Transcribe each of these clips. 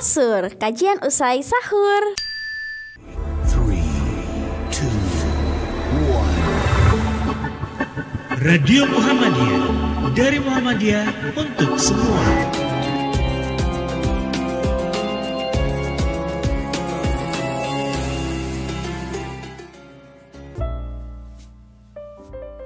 Asur, kajian usai sahur. Three, two, one. Radio Muhammadiyah dari Muhammadiyah untuk semua.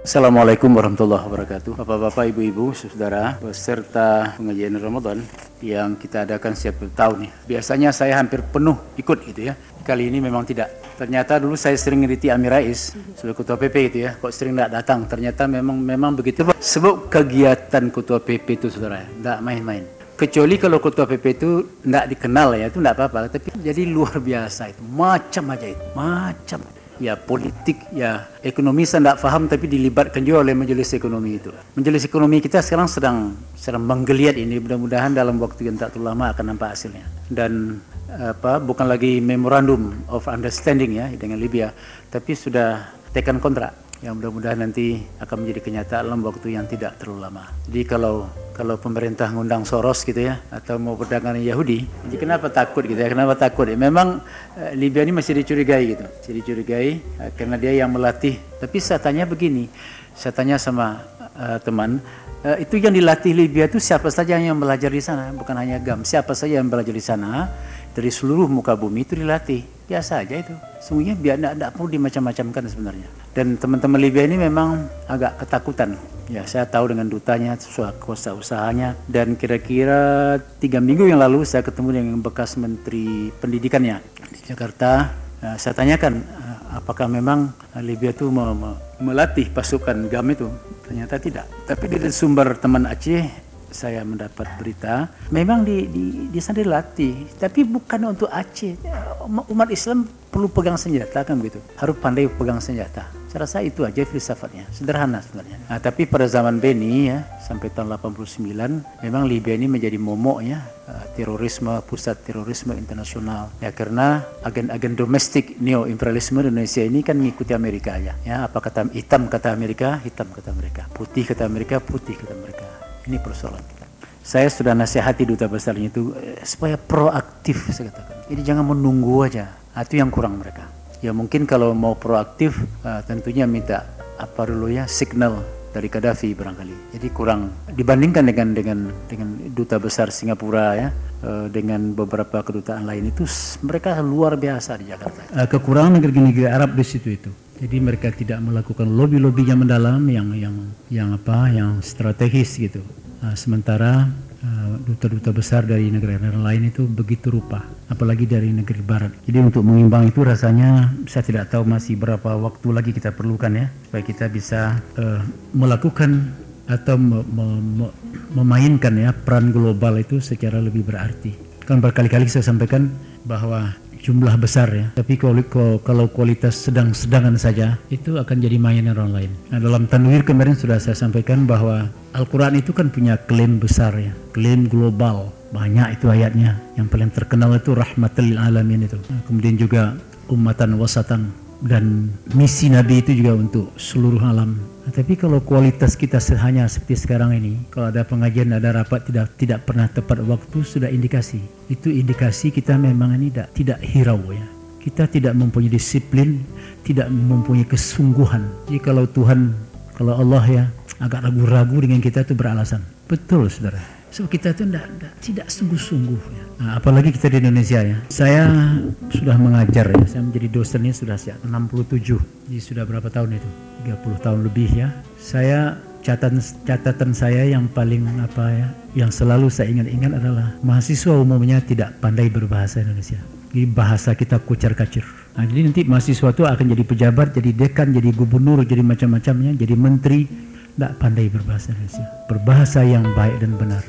Assalamualaikum warahmatullahi wabarakatuh. Bapak-bapak, ibu-ibu, saudara Beserta pengajian Ramadan Yang kita adakan setiap tahun ya. Biasanya saya hampir penuh ikut gitu ya. Kali ini memang tidak. Ternyata dulu saya sering ngeriti Amir Rais Sebagai ketua PP gitu ya. Kok sering tidak datang? Ternyata memang memang begitu. Sebab kegiatan ketua PP itu saudara Tidak main-main. Kecuali kalau ketua PP itu tidak dikenal ya Itu tidak apa-apa. Tapi jadi luar biasa itu. Macam aja itu. Macam ya politik, ya ekonomi saya tidak faham tapi dilibatkan juga oleh majelis ekonomi itu. Majelis ekonomi kita sekarang sedang sedang menggeliat ini mudah-mudahan dalam waktu yang tak terlalu lama akan nampak hasilnya. Dan apa bukan lagi memorandum of understanding ya dengan Libya, tapi sudah tekan kontrak yang mudah-mudahan nanti akan menjadi kenyataan dalam waktu yang tidak terlalu lama. Jadi kalau kalau pemerintah ngundang Soros gitu ya atau mau perdagangan Yahudi, jadi kenapa takut gitu ya? Kenapa takut? Ya, memang uh, Libya ini masih dicurigai gitu, masih dicurigai uh, karena dia yang melatih. Tapi saya tanya begini, saya tanya sama uh, teman, uh, itu yang dilatih Libya itu siapa saja yang belajar di sana? Bukan hanya GAM, siapa saja yang belajar di sana dari seluruh muka bumi itu dilatih. Biasa aja itu. Sungguhnya biar tidak perlu dimacam-macamkan sebenarnya. Dan teman-teman Libya ini memang agak ketakutan. Ya, saya tahu dengan dutanya, kuasa usahanya. Dan kira-kira tiga minggu yang lalu saya ketemu dengan bekas Menteri Pendidikannya di Jakarta. Nah, saya tanyakan, apakah memang Libya itu melatih pasukan GAM itu? Ternyata tidak. Tapi dari sumber teman Aceh, saya mendapat berita memang di di di sana dilatih tapi bukan untuk Aceh. Umat Islam perlu pegang senjata kan begitu? Harus pandai pegang senjata. Saya rasa itu aja filsafatnya sederhana sebenarnya. Nah, tapi pada zaman Beni ya sampai tahun 89 memang Libya ini menjadi momoknya uh, terorisme pusat terorisme internasional. Ya karena agen-agen domestik neo imperialisme Indonesia ini kan mengikuti Amerika aja ya apa kata hitam kata Amerika hitam kata mereka putih kata Amerika putih kata mereka ini persoalan kita. Saya sudah nasihati duta besarnya itu eh, supaya proaktif saya katakan. Jadi jangan menunggu aja. Itu yang kurang mereka. Ya mungkin kalau mau proaktif uh, tentunya minta apa dulu ya signal dari Gaddafi barangkali. Jadi kurang dibandingkan dengan dengan dengan duta besar Singapura ya uh, dengan beberapa kedutaan lain itu mereka luar biasa di Jakarta. Kekurangan negeri-negeri Arab di situ itu. Jadi mereka tidak melakukan lobby-lobby yang mendalam yang yang yang apa yang strategis gitu. Uh, sementara duta-duta uh, besar dari negara-negara lain itu begitu rupa, apalagi dari negeri barat. Jadi untuk mengimbang itu rasanya saya tidak tahu masih berapa waktu lagi kita perlukan ya supaya kita bisa uh, melakukan atau me me me memainkan ya peran global itu secara lebih berarti. Kan berkali-kali saya sampaikan bahwa jumlah besar ya. Tapi kalau, kualitas sedang-sedangan saja itu akan jadi mainan orang lain. Nah, dalam tanwir kemarin sudah saya sampaikan bahwa Al-Quran itu kan punya klaim besar ya, klaim global. Banyak itu ayatnya. Yang paling terkenal itu rahmatul alamin itu. Nah, kemudian juga umatan wasatan dan misi Nabi itu juga untuk seluruh alam. Nah, tapi kalau kualitas kita hanya seperti sekarang ini, kalau ada pengajian, ada rapat tidak tidak pernah tepat waktu sudah indikasi. Itu indikasi kita memang ini tidak tidak hirau ya. Kita tidak mempunyai disiplin, tidak mempunyai kesungguhan. Jadi kalau Tuhan, kalau Allah ya agak ragu-ragu dengan kita itu beralasan. Betul saudara. So kita itu tidak, tidak, tidak sungguh-sungguh ya. Nah, apalagi kita di Indonesia ya. Saya sudah mengajar ya. Saya menjadi dosennya sudah sejak 67. Jadi sudah berapa tahun itu? 30 tahun lebih ya. Saya catatan catatan saya yang paling apa ya, yang selalu saya ingat-ingat adalah mahasiswa umumnya tidak pandai berbahasa Indonesia. Jadi bahasa kita kucar-kacir. Nah, jadi nanti mahasiswa itu akan jadi pejabat, jadi dekan, jadi gubernur, jadi macam-macamnya, jadi menteri, tidak pandai berbahasa Indonesia. Berbahasa yang baik dan benar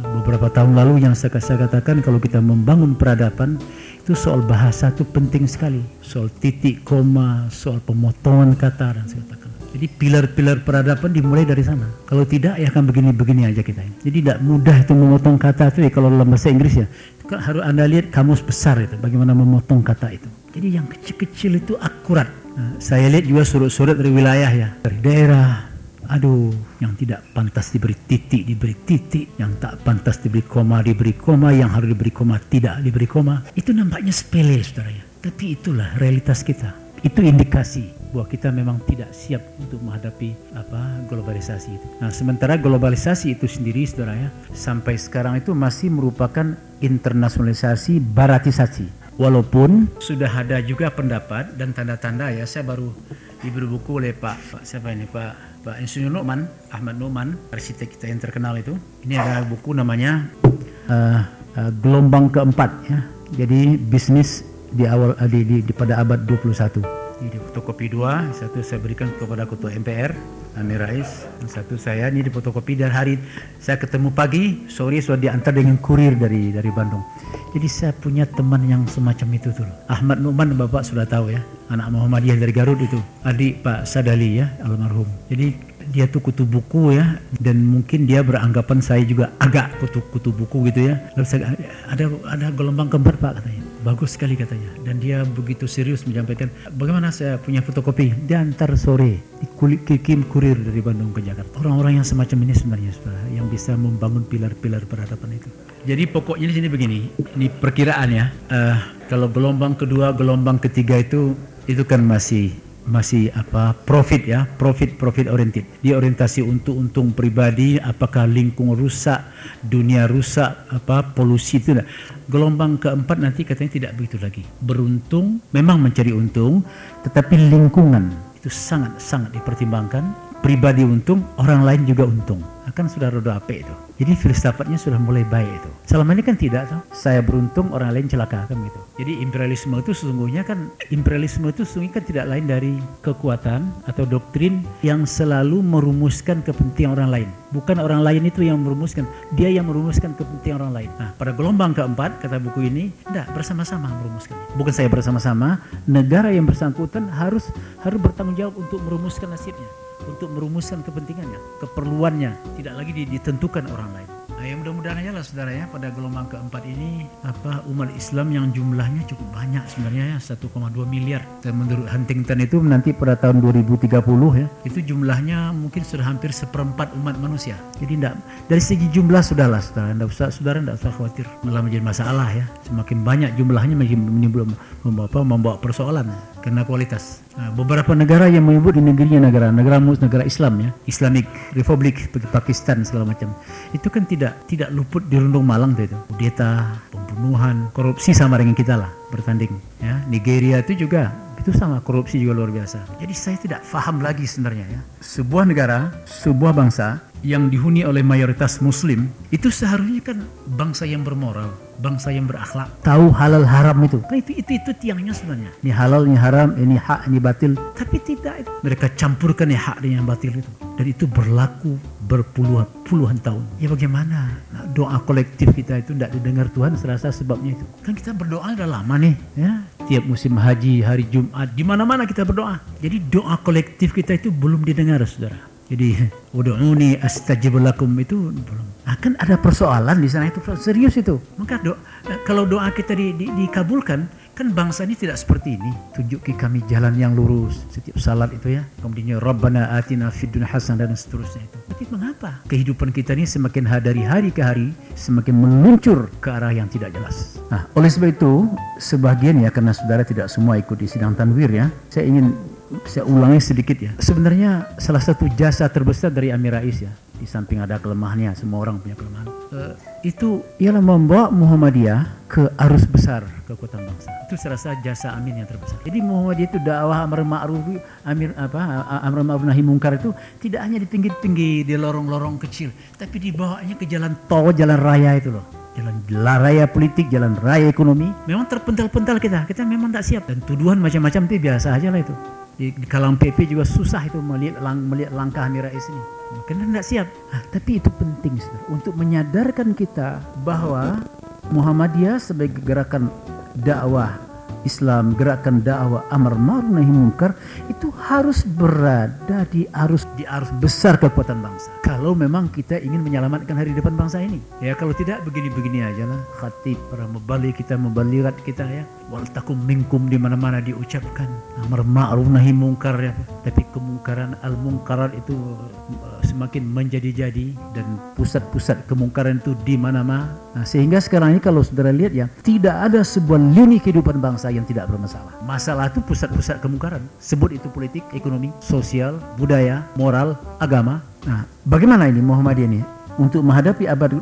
beberapa tahun lalu yang saya, saya katakan kalau kita membangun peradaban itu soal bahasa itu penting sekali. Soal titik koma soal pemotongan kata dan saya katakan jadi pilar-pilar peradaban dimulai dari sana. Kalau tidak ya akan begini-begini aja kita jadi tidak mudah itu memotong kata itu ya kalau dalam bahasa Inggris ya. Harus anda lihat kamus besar itu bagaimana memotong kata itu. Jadi yang kecil-kecil itu akurat. Nah, saya lihat juga surat-surat dari wilayah ya. Dari daerah aduh yang tidak pantas diberi titik diberi titik. Yang tak pantas diberi koma diberi koma. Yang harus diberi koma tidak diberi koma. Itu nampaknya sepele saudara ya tapi itulah realitas kita. Itu indikasi bahwa kita memang tidak siap untuk menghadapi apa globalisasi itu. Nah, sementara globalisasi itu sendiri saudara ya sampai sekarang itu masih merupakan internasionalisasi baratisasi. Walaupun sudah ada juga pendapat dan tanda-tanda ya. Saya baru diberi buku oleh Pak, Pak siapa ini Pak Pak Insinyur Numan Ahmad Numan arsitek kita yang terkenal itu. Ini ada buku namanya uh, uh, gelombang keempat ya. Jadi bisnis di awal uh, di, di, di pada abad 21 ini di fotokopi dua satu saya berikan kepada ketua MPR Amir Rais. Satu saya ini di fotokopi. Dan hari saya ketemu pagi sore sudah diantar dengan kurir dari dari Bandung. Jadi saya punya teman yang semacam itu tuh. Ahmad Numan bapak sudah tahu ya. Anak Muhammadiyah dari Garut itu. Adik Pak Sadali ya almarhum. Jadi dia tuh kutu buku ya. Dan mungkin dia beranggapan saya juga agak kutu kutu buku gitu ya. Lalu saya ada ada gelombang keempat pak katanya bagus sekali katanya. Dan dia begitu serius menyampaikan bagaimana saya punya fotokopi? Dia antar sore di kulit kikim kurir dari Bandung ke Jakarta. Orang-orang yang semacam ini sebenarnya saudara yang bisa membangun pilar-pilar peradaban itu. Jadi pokoknya di sini begini ini perkiraan ya uh, kalau gelombang kedua gelombang ketiga itu itu kan masih masih apa profit ya profit profit oriented. Dia orientasi untuk untung pribadi apakah lingkungan rusak dunia rusak apa polusi itu gelombang keempat nanti katanya tidak begitu lagi. Beruntung memang mencari untung tetapi lingkungan itu sangat sangat dipertimbangkan pribadi untung orang lain juga untung akan sudah roda ape itu jadi filsafatnya sudah mulai baik itu. Selama ini kan tidak tuh. Saya beruntung orang lain celaka kan gitu. Jadi imperialisme itu sesungguhnya kan imperialisme itu sesungguhnya kan tidak lain dari kekuatan atau doktrin yang selalu merumuskan kepentingan orang lain. Bukan orang lain itu yang merumuskan, dia yang merumuskan kepentingan orang lain. Nah, pada gelombang keempat kata buku ini, tidak bersama-sama merumuskan. Bukan saya bersama-sama, negara yang bersangkutan harus harus bertanggung jawab untuk merumuskan nasibnya untuk merumuskan kepentingannya, keperluannya, tidak lagi ditentukan orang lain. Nah, yang mudah-mudahan aja lah saudara ya pada gelombang keempat ini apa umat Islam yang jumlahnya cukup banyak sebenarnya ya 1,2 miliar. Dan menurut Huntington itu nanti pada tahun 2030 ya itu jumlahnya mungkin sudah hampir seperempat umat manusia. Jadi tidak dari segi jumlah sudahlah saudara, tidak usah saudara tidak usah khawatir malah menjadi masalah ya. Semakin banyak jumlahnya menimbulkan membawa, membawa persoalan karena kualitas. Nah, beberapa negara yang menyebut di negerinya negara negara negara Islam ya, Islamic Republic Pakistan segala macam. Itu kan tidak tidak luput di rundung malang itu. Kudeta, pembunuhan, korupsi sama dengan kita lah bertanding ya. Nigeria itu juga itu sama korupsi juga luar biasa. Jadi saya tidak faham lagi sebenarnya ya. Sebuah negara, sebuah bangsa yang dihuni oleh mayoritas muslim itu seharusnya kan bangsa yang bermoral bangsa yang berakhlak. Tahu halal haram itu? Kan itu itu itu tiangnya sebenarnya. Ini halal ini haram ini hak ini batil. Tapi tidak. Mereka campurkan ya hak dengan batil itu. Dan itu berlaku berpuluhan puluhan tahun. Ya bagaimana? Nah, doa kolektif kita itu tidak didengar Tuhan serasa sebabnya itu. Kan kita berdoa sudah lama nih ya. Tiap musim haji hari Jumat di mana-mana kita berdoa. Jadi doa kolektif kita itu belum didengar saudara jadi ud'uni astajib lakum itu belum. Akan ada persoalan di sana itu serius itu. Maka do, kalau doa kita di, di, dikabulkan, kan bangsa ini tidak seperti ini. Tunjuki kami jalan yang lurus setiap salat itu ya. Kemudian Rabbana atina fid hasanah dan seterusnya itu. Tapi mengapa kehidupan kita ini semakin dari hari ke hari semakin meluncur ke arah yang tidak jelas. Nah, oleh sebab itu sebagian ya karena saudara tidak semua ikut di sidang tanwir ya. Saya ingin saya ulangi sedikit ya. Sebenarnya salah satu jasa terbesar dari Amir Rais ya, di samping ada kelemahannya, semua orang punya kelemahan. Uh, itu ialah membawa Muhammadiyah ke arus besar kekuatan bangsa. Itu saya rasa jasa Amin yang terbesar. Jadi Muhammadiyah itu dakwah amar ma'ruf amir apa amar ma'ruf nahi mungkar itu tidak hanya di pinggir-pinggir di lorong-lorong kecil, tapi dibawanya ke jalan tol, jalan raya itu loh jalan raya politik, jalan raya ekonomi, memang terpental-pental kita. Kita memang tak siap dan tuduhan macam-macam itu biasa aja lah itu di, di kalang PP juga susah itu melihat, lang, melihat langkah Amir Rais ini. Karena tidak siap. Nah, tapi itu penting untuk menyadarkan kita bahwa Muhammadiyah sebagai gerakan dakwah Islam, gerakan dakwah amar ma'ruf nahi munkar itu harus berada di arus di arus besar kekuatan bangsa. Kalau memang kita ingin menyelamatkan hari depan bangsa ini. Ya kalau tidak begini-begini aja lah. Khatib para mubalik kita mubalirat kita ya. Wal takum minkum di mana-mana diucapkan amar ma'ruf nahi munkar ya. Tapi kemungkaran al munkarat itu uh, semakin menjadi-jadi dan pusat-pusat kemungkaran itu di mana-mana. Nah, sehingga sekarang ini kalau saudara lihat ya, tidak ada sebuah lini kehidupan bangsa yang tidak bermasalah. Masalah itu pusat-pusat kemungkaran. Sebut itu politik, ekonomi, sosial, budaya, moral, agama. Nah, bagaimana ini Muhammadiyah ini untuk menghadapi abad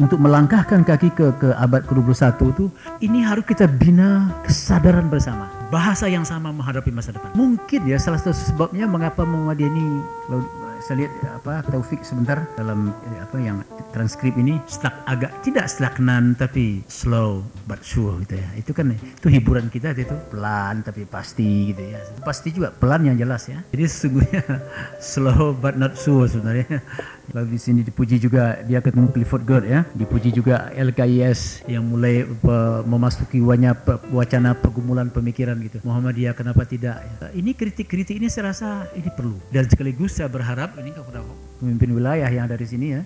untuk melangkahkan kaki ke ke abad ke-21 itu ini harus kita bina kesadaran bersama bahasa yang sama menghadapi masa depan mungkin ya salah satu sebabnya mengapa Muhammadiyah ini saya lihat apa Taufik sebentar dalam eh, apa yang transkrip ini stuck agak tidak stagnan tapi slow but sure gitu ya. Itu kan itu hiburan kita itu pelan tapi pasti gitu ya. Pasti juga pelan yang jelas ya. Jadi sesungguhnya slow but not sure sebenarnya lalu di sini dipuji juga dia ketemu Clifford Gerd ya. Dipuji juga LKIS yang mulai memasuki wacana pergumulan pemikiran gitu. Muhammadiyah kenapa tidak? Ini kritik-kritik ini saya rasa ini perlu. Dan sekaligus saya berharap ini kepada pemimpin wilayah yang dari sini ya.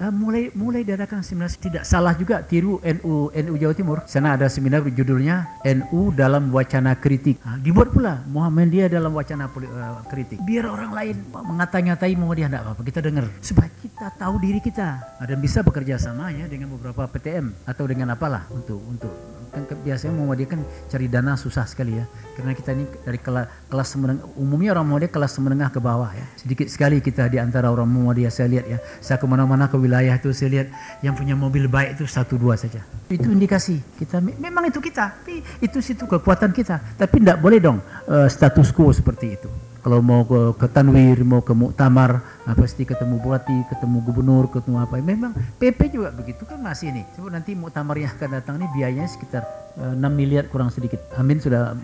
Uh, mulai mulai diadakan seminar tidak salah juga tiru NU NU Jawa Timur. Sana ada seminar judulnya NU dalam wacana kritik. Ah, dibuat pula Muhammadiyah dalam wacana uh, kritik. Biar orang lain mengata-ngatai Muhammadiyah tidak apa-apa kita dengar. Supaya kita tahu diri kita dan bisa bekerja sama ya dengan beberapa PTM atau dengan apalah untuk untuk kan biasanya Muhammadiyah kan cari dana susah sekali ya. Karena kita ini dari kelas kelas menengah umumnya orang Muhammadiyah kelas menengah ke bawah ya. Sedikit sekali kita di antara orang Muhammadiyah saya lihat ya. Saya ke mana-mana ke wilayah itu saya lihat yang punya mobil baik itu satu dua saja. Itu indikasi kita. Me- memang itu kita tapi itu situ kekuatan kita. Tapi tidak boleh dong eh, status quo seperti itu kalau mau ke, ke Tanwir, mau ke Muktamar, nah pasti ketemu bupati, ketemu gubernur, ketemu apa. Memang PP juga begitu kan masih nih. Coba nanti Muktamar yang akan datang ini biayanya sekitar 6 miliar kurang sedikit. Amin sudah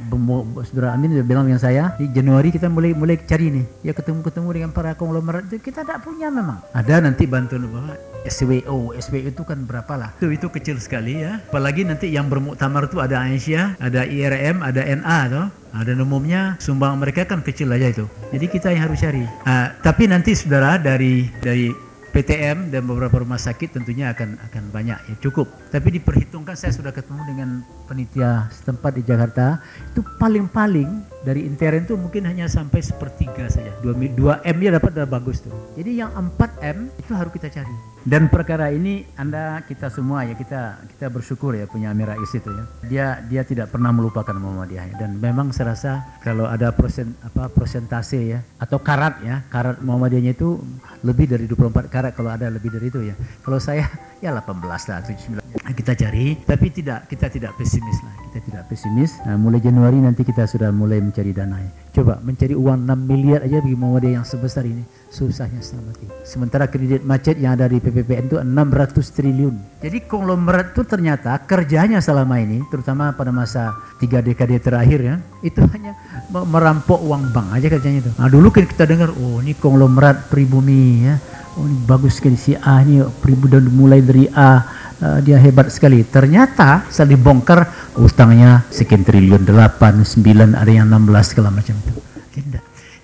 saudara Amin sudah bilang dengan saya di Januari kita mulai mulai cari nih. Ya ketemu-ketemu dengan para konglomerat itu kita tidak punya memang. Ada nanti bantuan bahwa SWO, SWO itu kan berapa lah? Itu itu kecil sekali ya. Apalagi nanti yang bermuktamar itu ada Aisyah, ada IRM, ada NA toh. Nah, umumnya sumbang mereka kan kecil aja itu. Jadi kita yang harus cari. Ah, tapi nanti saudara dari dari PTM dan beberapa rumah sakit tentunya akan akan banyak ya cukup. Tapi diperhitungkan saya sudah ketemu dengan penitia setempat di Jakarta itu paling-paling dari intern itu mungkin hanya sampai sepertiga saja. 2 M nya dapat udah bagus tuh. Jadi yang 4 M itu harus kita cari. Dan perkara ini Anda kita semua ya kita kita bersyukur ya punya Amir Rais itu ya. Dia dia tidak pernah melupakan Muhammadiyah ya. dan memang saya rasa kalau ada persen apa persentase ya atau karat ya, karat Muhammadiyahnya itu lebih dari 24 karat kalau ada lebih dari itu ya. Kalau saya ya 18 lah 19 kita cari tapi tidak kita tidak pesimis lah kita tidak pesimis. Nah, mulai Januari nanti kita sudah mulai mencari dana. Coba mencari uang 6 miliar aja bagi Muhammadiyah yang sebesar ini. Susahnya setengah mati sementara kredit macet yang ada di PPPN itu 600 triliun. Jadi konglomerat itu ternyata kerjanya selama ini terutama pada masa tiga dekade terakhir ya itu hanya me- merampok uang bank aja kerjanya itu. Nah dulu kita dengar oh ini konglomerat pribumi ya. ini bagus sekali si A ini pribu dan mulai dari A uh, dia hebat sekali. Ternyata setelah dibongkar utangnya sekian triliun, 8, 9, ada yang 16 segala macam itu.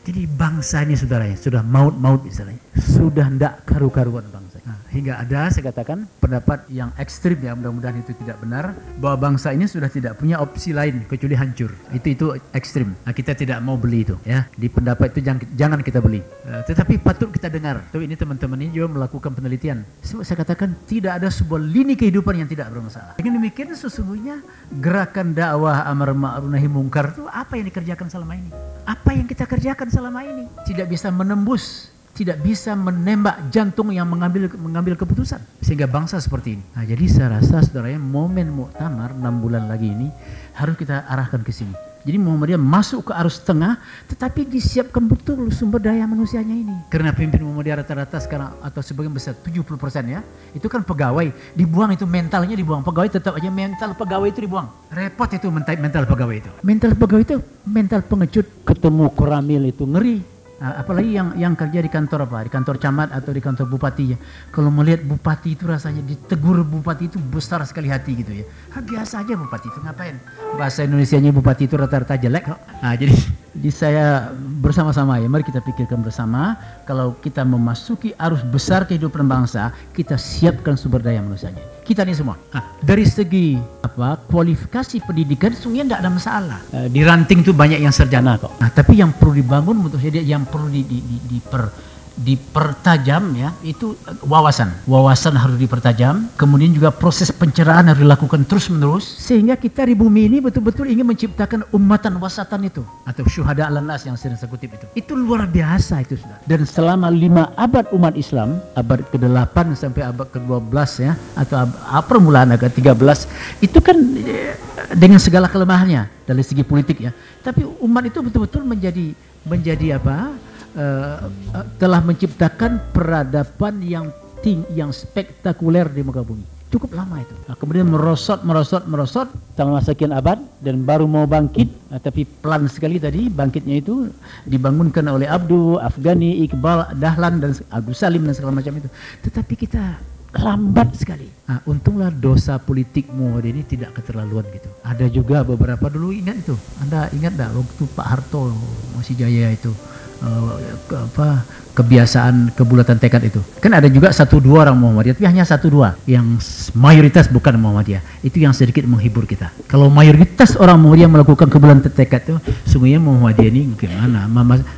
Jadi bangsa ini saudara sudah maut-maut istilahnya. Sudah tidak karu-karuan bangsa. Hingga ada saya katakan pendapat yang ekstrim ya mudah-mudahan itu tidak benar bahwa bangsa ini sudah tidak punya opsi lain kecuali hancur. Itu itu ekstrim. Nah, kita tidak mau beli itu ya. Di pendapat itu jangan, jangan kita beli. Eh, tetapi patut kita dengar. Tuh ini teman-teman ini juga melakukan penelitian. Saya katakan tidak ada sebuah lini kehidupan yang tidak bermasalah. Dengan demikian sesungguhnya gerakan dakwah amar ma'ruf nahi mungkar itu apa yang dikerjakan selama ini? Apa yang kita kerjakan selama ini? Tidak bisa menembus tidak bisa menembak jantung yang mengambil mengambil keputusan sehingga bangsa seperti ini. Nah, jadi saya rasa saudaranya momen muktamar 6 bulan lagi ini harus kita arahkan ke sini. Jadi Muhammadiyah masuk ke arus tengah tetapi disiapkan betul sumber daya manusianya ini. Karena pemimpin Muhammadiyah rata-rata sekarang atau sebagian besar 70% ya. Itu kan pegawai, dibuang itu mentalnya dibuang. Pegawai tetap aja mental pegawai itu dibuang. Repot itu mental, mental pegawai itu. Mental pegawai itu mental pengecut ketemu koramil itu ngeri. Ah, apalagi yang yang kerja di kantor apa, di kantor camat atau di kantor bupati ya. Kalau melihat bupati itu rasanya ditegur bupati itu besar sekali hati gitu ya. Biasa aja bupati itu ngapain? Bahasa Indonesianya bupati itu rata-rata jelek kok. Nah, jadi di saya bersama-sama ya, mari kita pikirkan bersama kalau kita memasuki arus besar kehidupan bangsa, kita siapkan sumber daya manusianya. Kita ini semua. Nah, dari segi apa kualifikasi pendidikan sungguhnya tidak ada masalah. Eh, di ranting itu banyak yang sarjana kok. Nah, tapi yang perlu dibangun menurut saya yang perlu di, di, di, diper dipertajam ya itu wawasan. Wawasan harus dipertajam kemudian juga proses pencerahan harus dilakukan terus menerus sehingga kita di bumi ini betul-betul ingin menciptakan umatan wasatan itu. Atau syuhada ala nas yang sering saya kutip itu. Itu luar biasa itu sudah dan selama lima abad umat Islam abad ke-8 sampai abad ke-12 ya atau ab, permulaan agak 13 itu kan eh, dengan segala kelemahannya dari segi politik ya. Tapi umat itu betul-betul menjadi menjadi apa uh, uh, telah menciptakan peradaban yang ting yang spektakuler di muka bumi. Cukup lama itu. Nah, kemudian merosot, merosot, merosot selama sekian abad dan baru mau bangkit, nah, tapi pelan sekali tadi bangkitnya itu dibangunkan oleh Abdu, Afghani, Iqbal, Dahlan dan Agus Salim dan segala macam itu. Tetapi kita lambat sekali. Nah, untunglah dosa politik Muhammad ini tidak keterlaluan gitu. Ada juga beberapa dulu ingat itu. Anda ingat tak waktu Pak Harto masih jaya itu uh, apa kebiasaan kebulatan tekad itu. Kan ada juga satu dua orang Muhammadiyah, tapi hanya satu dua yang mayoritas bukan Muhammadiyah. Itu yang sedikit menghibur kita. Kalau mayoritas orang Muhammadiyah melakukan kebulatan tekad itu, sungguhnya Muhammadiyah ini gimana?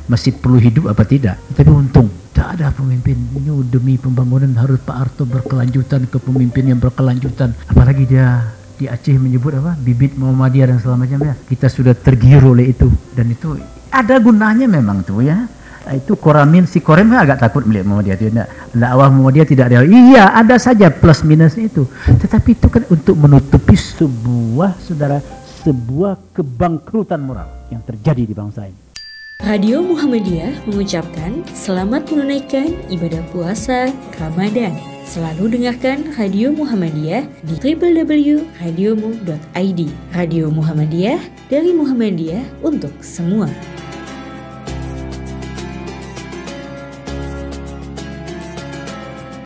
Masih perlu hidup apa tidak? Tapi untung tak ada pemimpin demi pembangunan harus Pak Harto berkelanjutan ke pemimpin yang berkelanjutan apalagi dia di Aceh menyebut apa bibit Muhammadiyah dan segala macamnya kita sudah tergiur oleh itu dan itu ada gunanya memang tuh ya itu koramin si korem agak takut melihat Muhammadiyah tidak dakwah Muhammadiyah tidak ada iya ada saja plus minus itu tetapi itu kan untuk menutupi sebuah saudara sebuah kebangkrutan moral yang terjadi di bangsa ini Radio Muhammadiyah mengucapkan selamat menunaikan ibadah puasa Ramadan. Selalu dengarkan Radio Muhammadiyah di www.radiomu.id. Radio Muhammadiyah dari Muhammadiyah untuk semua.